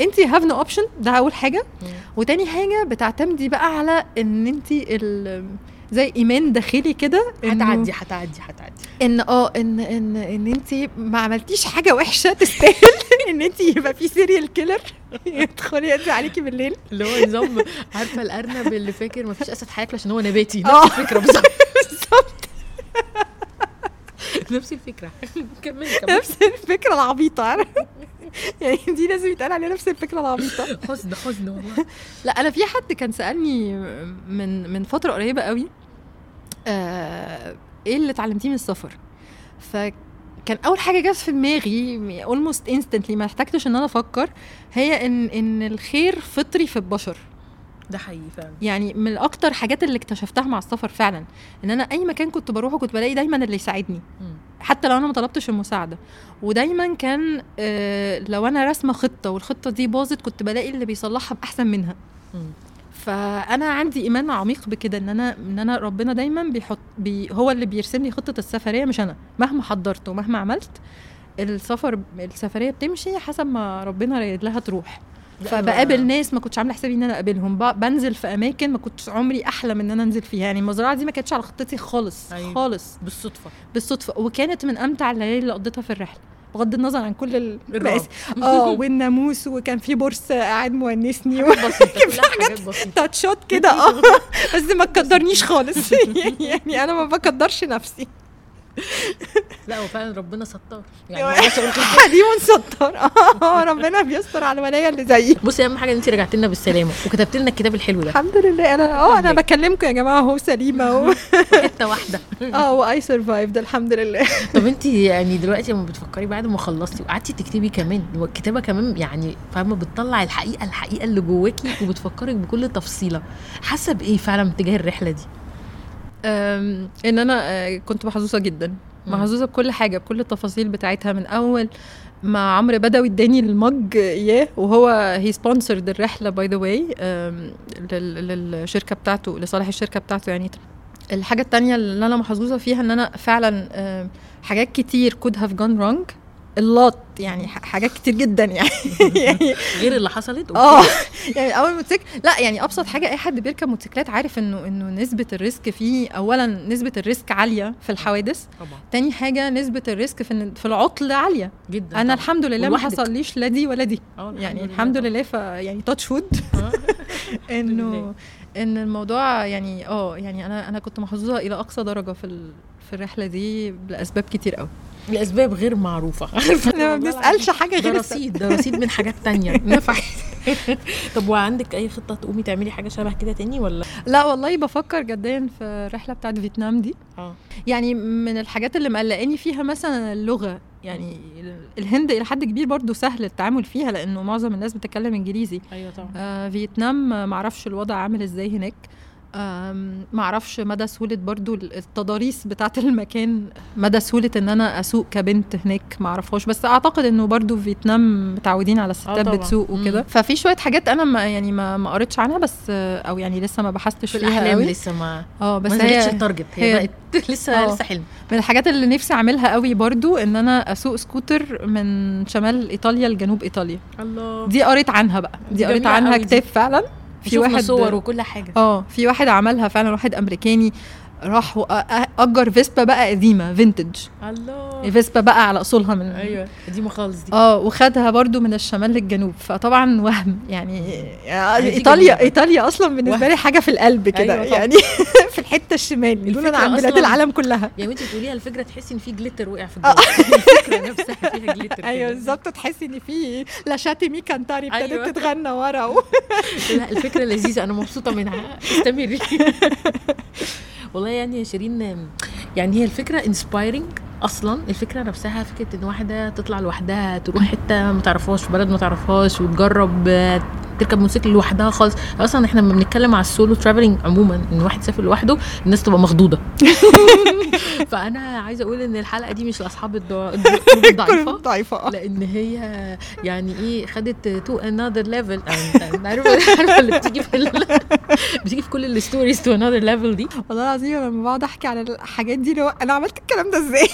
you have no option ده أول حاجة. وتاني حاجة بتعتمدي بقى على إن انت ال- زي إيمان داخلي كده هتعدي هتعدي هتعدي. إن آه إن إن إن انت ما عملتيش حاجة وحشة تستاهل. إن أنت يبقى في serial killer يدخل يقضي عليكي بالليل. اللي هو نظام عارفة الأرنب اللي فاكر مفيش أسد هياكل عشان هو نباتي. آه. نفس الفكرة بالظبط. نفس الفكرة. كملي نفس الفكرة العبيطة؟ يعني دي لازم يتقال عليها نفس الفكرة العبيطة. حزن حزن والله. لا أنا في حد كان سألني من من فترة قريبة قوي آه إيه اللي اتعلمتيه من السفر؟ فكان أول حاجة جت في دماغي اولموست انستنتلي ما احتجتش إن أنا أفكر هي إن إن الخير فطري في البشر. ده حقيقي فعلا. يعني من أكتر حاجات اللي اكتشفتها مع السفر فعلا إن أنا أي مكان كنت بروحه كنت بلاقي دايما اللي يساعدني. حتى لو أنا ما طلبتش المساعدة. ودايما كان آه لو أنا راسمة خطة والخطة دي باظت كنت بلاقي اللي بيصلحها بأحسن منها. فأنا عندي إيمان عميق بكده إن أنا إن أنا ربنا دايما بيحط بي هو اللي بيرسم لي خطة السفرية مش أنا. مهما حضرت ومهما عملت السفر السفرية بتمشي حسب ما ربنا رايد لها تروح. فبقابل ناس ما كنتش عاملة حسابي إن أنا أقابلهم. بنزل في أماكن ما كنتش عمري أحلم إن أنا أنزل فيها. يعني المزرعة دي ما كانتش على خطتي خالص أيوة. خالص. بالصدفة. بالصدفة. وكانت من أمتع الليالي اللي قضيتها في الرحلة. بغض النظر عن كل ال- الرعب. المآسي. آه والناموس وكان في بورس قاعد مونسني. بسيطة. كلها حاجات تاتشات كده. آه. بس ما تقدرنيش خالص. يعني أنا ما بقدرش نفسي. لا هو فعلا ربنا ستار يعني. حليم ستار آه ربنا بيستر على الولايه اللي زيي. بصي أهم حاجة إن انت رجعت لنا بالسلامة وكتبت لنا الكتاب الحلو ده. الحمد لله. أنا آه أنا لله. بكلمكم يا جماعة أهو سليمة و... حتة واحدة. آه وأي سرفايفد الحمد لله. طب انت يعني دلوقتي لما بتفكري بعد ما خلصتي وقعدتي تكتبي كمان الكتابة كمان يعني فاهمة بتطلع الحقيقة الحقيقة اللي جواكي وبتفكرك بكل تفصيلة حاسة بإيه فعلا تجاه الرحلة دي؟ إن أنا آه، كنت محظوظة جدا. محظوظة بكل حاجة بكل التفاصيل بتاعتها من أول ما عمرو بدوي اداني ال mug اياه وهو هي sponsored الرحله by the way للشركة بتاعته لصالح الشركة بتاعته يعني. الحاجة التانية اللي أنا محظوظة فيها إن أنا فعلا حاجات كتير could have gone wrong. a lot يعني حاجات كتير جدا يعني. يعني غير اللي حصلت؟ آه يعني أول موتوسيكل لأ يعني أبسط حاجة أي حد بيركب موتوسيكلات عارف إنه إنه نسبة ال risk فيه اولا نسبة ال risk عالية في الحوادث طبعا. تاني حاجة نسبة ال risk في في العطل عالية. جدا أنا طبعاً. الحمد لله ما. حصليش لا دي ولا دي. آه يعني الحمد لله ف يعني touch wood آه. انه لله. إن الموضوع يعني آه يعني أنا أنا كنت محظوظة إلى أقصى درجة في في الرحلة دي لأسباب كتير قوي لأسباب غير معروفة. عارفة؟ ما بنسألش حاجة ده غير الس- رصيد ده رصيد من حاجات تانية. نفعت طب وعندك أي خطة تقومي تعملي حاجة شبه كده تاني ولا؟ لا والله بفكر جديا في الرحله بتاعت فيتنام دي. آه. يعني من الحاجات اللي مقلقاني فيها مثلا اللغة. يعني الهند إلى حد كبير برضو سهل التعامل فيها لأنه معظم الناس بتتكلم إنجليزي. أيوه طبعا. آه فيتنام معرفش الوضع عامل إزاي هناك. معرفش مدى سهولة برضو التضاريس بتاعت المكان مدى سهولة إن أنا أسوق كبنت هناك معرفهاش. بس أعتقد إنه برضو في فيتنام متعودين على الستات طبعاً. بتسوق وكده. ففي شوية حاجات أنا ما يعني ما ما قريتش عنها بس آه، أو يعني لسه ما بحثتش في فيها الأحلام قوي. لسه ما آه بس ما هي ال target. هي, هي- بقت لسه آه. لسه حلم. من الحاجات اللي نفسي أعملها قوي برضو إن أنا أسوق سكوتر من شمال إيطاليا لجنوب إيطاليا. الله. دي قريت عنها بقى. دي قريت عنها. كتاب فعلا. في واحد صور وكل حاجة. آه في واحد عملها فعلا واحد أمريكاني. راح أجر فيسبا بقى قديمة vintage الله فيسبا بقى على أصولها من أيوه قديمة خالص دي آه وخدها برضو من الشمال للجنوب فطبعا وهم يعني دي ايطاليا جميلة. إيطاليا أصلا بالنسبة. لي حاجة في القلب كده أيوة. يعني في الحتة الشمال الفكرة عن بلاد العالم كلها يا بنتي تقوليها الفكرة تحسي إن في glitter وقع في الجو الفكرة نفسها فيها glitter أيوه. بالظبط تحسي إن في lasciatemi cantare ابتدت أيوة. تتغنى ورا. لا الفكرة لذيذة أنا مبسوطة منها استمري والله يعني يا شيرين يعني هي الفكرة inspiring أصلا الفكرة نفسها فكرة إن واحدة تطلع لوحدها تروح حتة ما تعرفهاش في بلد ما تعرفهاش وتجرب آه، تركب موتوسيكل لوحدها خالص. أصلا إحنا لما بنتكلم على ال solo traveling عموما إن واحد يسافر لوحده الناس تبقى مخضوضة. فأنا عايزة أقول إن الحلقة دي مش لأصحاب الضعيفة ضعيفه لأن هي يعني إيه خدت to another level عارفة عارفة اللي بتيجي في. بتيجي في كل ال stories to another level دي. والله العظيم لما بقعد أحكي على الحاجات دي هو أنا عملت الكلام ده إزاي؟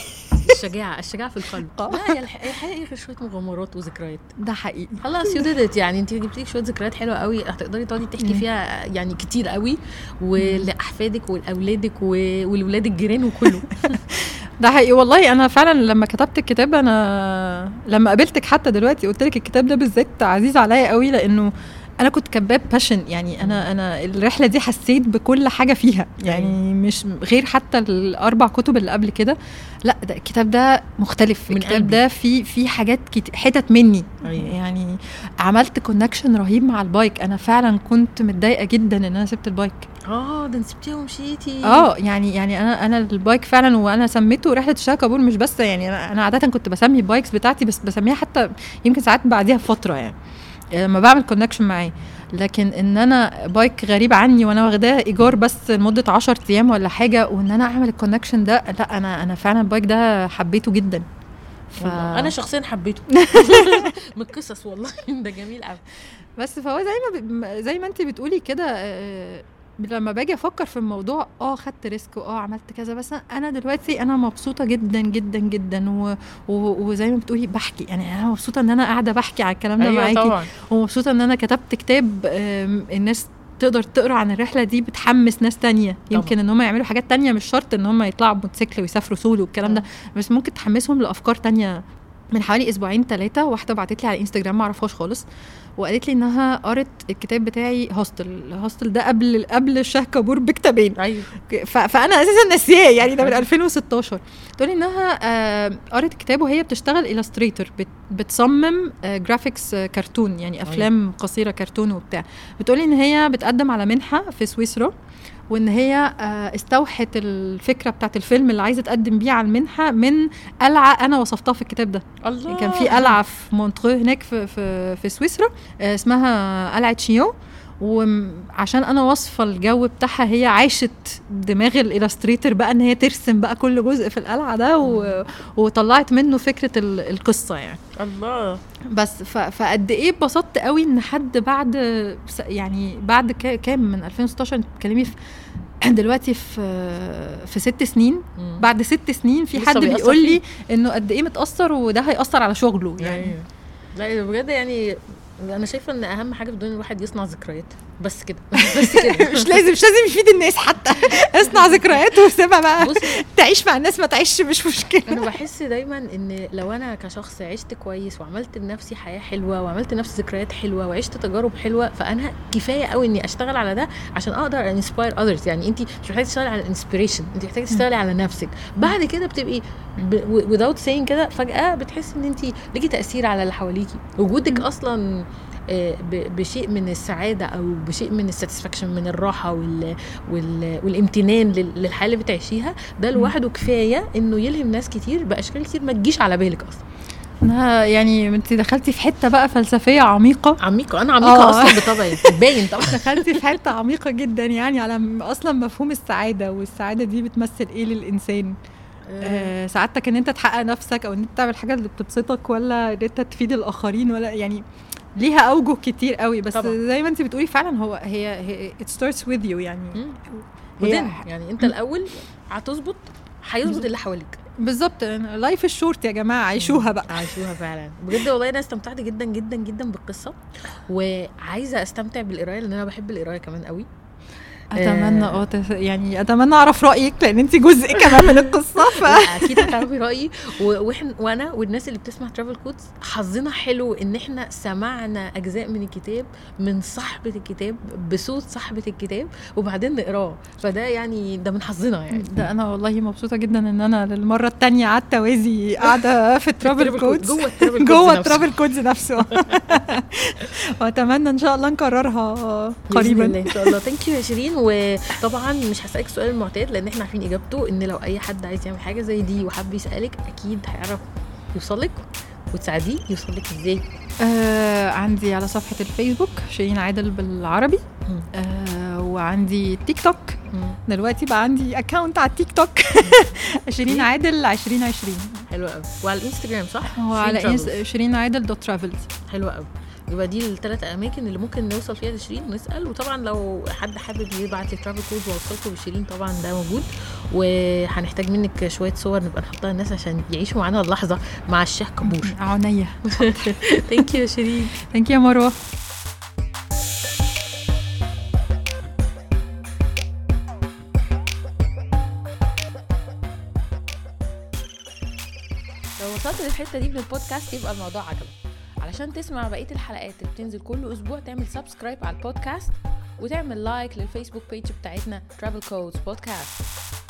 الشجاعة الشجاعة في القلب. آه. لا هي الح- الحقيقة غير شوية مغامرات وذكريات. ده حقيقي. خلاص you did يعني انت جبت لك شوية ذكريات حلوة قوي. هتقدري تقعدي تحكي. فيها يعني كتير قوي ولاحفادك ولأولادك ولولاد الجيران وكله. ده حقيقي. والله أنا فعلا لما كتبت الكتاب أنا لما قابلتك حتى دلوقتي قلت لك الكتاب ده بالذات عزيز عليا قوي لأنه أنا كنت كاتباه ب passion يعني أنا أنا الرحلة دي حسيت بكل حاجة فيها. يعني مش غير حتى الأربع كتب اللي قبل كده. لأ ده الكتاب ده مختلف. من الكتاب. ده فيه في حاجات. حتت مني. أيوة. يعني عملت connection رهيب مع ال bike. أنا فعلا كنت متضايقة جدا إن أنا سبت ال bike. آه ده أنت سبتيها ومشيتي. آه يعني يعني أنا أنا ال bike فعلا وأنا سميته رحلة الشاه كابور مش بس يعني أنا أنا عاده كنت بسمي ال bikes بتاعتي بس بسميها حتى يمكن ساعات بعديها بفترة يعني. لما بعمل connection معاه. لكن إن أنا bike غريب عني وأنا واخداه إيجار بس لمدة 10 أيام ولا حاجة وإن أنا أعمل ال connection ده لا أنا أنا فعلا ال bike ده حبيته جدا. ف... أنا شخصيا حبيته. من القصص والله. ده جميل قوي بس فهو زي ما ب... زي ما انت بتقولي كده آه، لما باجي أفكر في الموضوع آه خدت risk واه عملت كذا بس أنا دلوقتي أنا مبسوطة جدا جدا جدا و... و... وزي ما بتقولي بحكي يعني أنا مبسوطة إن أنا قاعدة بحكي على الكلام ده معاكي طبعا. ومبسوطة إن أنا كتبت كتاب الناس تقدر تقرأ عن الرحلة دي بتحمس ناس تانية. يمكن إن هم يعملوا حاجات تانية مش شرط إن هم يطلعوا بموتوسيكل ويسافروا سولو والكلام ده بس ممكن تحمسهم لأفكار تانية من حوالي أسبوعين ثلاثة واحدة بعتت لي على إنستجرام ما اعرفهاش خالص. وقالت لي إنها قرت الكتاب بتاعي hostel ال hostel ده قبل قبل الشاه كابور بكتابين. أيوه. فأنا أساسا ناسياه يعني ده من 2016 تقولي إنها آه، قرت كتاب وهي بتشتغل illustrator بتصمم graphics كرتون يعني أفلام قصيرة كرتون وبتاع. بتقولي إن هي بتقدم على منحة في سويسرا. وإن هي آه، استوحت الفكرة بتاعت الفيلم اللي عايزة تقدم بيه على المنحة من قلعة أنا وصفتها في الكتاب ده. الله. كان في قلعة في مونترو هناك في في, في سويسرا آه، اسمها قلعة شيون. وعشان أنا واصفة الجو بتاعها هي عاشت دماغ ال illustrator بقى إن هي ترسم بقى كل جزء في القلعة ده و... وطلعت منه فكرة ال- القصة يعني. الله. بس ف... فقد إيه اتبسطت قوي إن حد بعد يعني بعد كا- كام؟ من 2016 أنت بتتكلمي في دلوقتي في في ست سنين. بعد ست سنين في حد بيقول لي. إنه قد إيه متأثر وده هيأثر على شغله يعني. يعني لا بجد يعني أنا شايفة إن أهم حاجة في الدنيا الواحد يصنع ذكريات. بس كده. بس كده. مش لازم مش لازم يفيد الناس حتى. اصنع ذكريات وسيبها بقى. تعيش مع الناس ما تعيش مش مشكلة. أنا بحس دايما إن لو أنا كشخص عشت كويس وعملت لنفسي حياة حلوة وعملت لنفسي ذكريات حلوة وعشت تجارب حلوة فأنا كفاية قوي إني أشتغل على ده عشان أقدر inspire others يعني انت مش محتاجة تشتغلي على ال inspiration انت محتاجة تشتغلي على نفسك. بعد كده بتبقي without saying كده فجأة بتحسي إن انت ليكي تأثير على اللي حواليكي. وجودك أصلا بشيء من السعادة أو بشيء من الساتسفاكشن من الراحة وال وال والامتنان لل- للحياة اللي بتعيشيها. ده لوحده كفاية إنه يلهم ناس كتير بأشكال كتير ما تجيش على بالك أصلا. أنا يعني أنت دخلتي في حتة بقى فلسفية عميقة. عميقة أنا عميقة آه. أصلا بطبعي باين طبعا. دخلتي في حتة عميقة جدا يعني على أصلا مفهوم السعادة والسعادة دي بتمثل إيه للإنسان؟ آه سعادتك إن أنت تحقق نفسك أو إن أنت تعمل حاجة اللي بتبسطك ولا إن أنت تفيد الآخرين ولا يعني ليها أوجه كتير قوي بس طبعاً. زي ما انت بتقولي فعلا هو هي, هي it starts with you يعني. مم. هي- يعني انت الأول هتظبط هيظبط اللي حواليك. بالظبط. life is short يا جماعة عيشوها بقى. عايشوها فعلا. بجد والله أنا استمتعت جدا جدا جدا بالقصة. وعايزة أستمتع بالقراية لأن أنا بحب القراية كمان قوي. أتمنى آه. يعني أتمنى أعرف رأيك لأن انت جزء كمان من القصة ف أكيد هتعرفي رأيي. و- وإحنا وأنا والناس اللي بتسمع Travel Codes حظنا حلو إن إحنا سمعنا أجزاء من الكتاب من صاحبة الكتاب بصوت صاحبة الكتاب وبعدين نقراه. فده يعني ده من حظنا يعني. ده أنا والله مبسوطة جدا إن أنا للمرة الثانية قعدت أوازي قاعدة في ال Travel Codes جوه ال Travel Codes نفسه. وأتمنى إن شاء الله نكررها قريبا. إن شاء الله. thank you يا شيرين. وطبعا مش هسألك السؤال المعتاد لأن إحنا عارفين إجابته إن لو أي حد عايز يعمل حاجة زي دي وحب يسألك أكيد هيعرف يوصلك وتساعديه يوصلك إزاي. آه عندي على صفحة الفيسبوك شيرين عادل بالعربي. آه وعندي تيك توك. دلوقتي بقى عندي account على التيك توك. شيرين عادل 2020 حلو قوي وعلى الإنستجرام صح؟ هو شيرين على عادل dot travels. حلوة قوي يبقى دي الثلاث أماكن اللي ممكن نوصل فيها لشيرين ونسأل. وطبعا لو حد حابب يبعت ل Travel Code وأوصلكم بشيرين طبعا ده موجود. وهنحتاج منك شوية صور نبقى نحطها للناس عشان يعيشوا معانا اللحظة مع الشيخ كابور عينيا. Thank you يا شيرين. Thank you مروة. لو وصلت للحتة دي من البودكاست يبقى الموضوع عجبك. علشان تسمع بقية الحلقات اللي بتنزل كل أسبوع تعمل subscribe على البودكاست وتعمل like لل Facebook page بتاعتنا Travel Codes Podcast.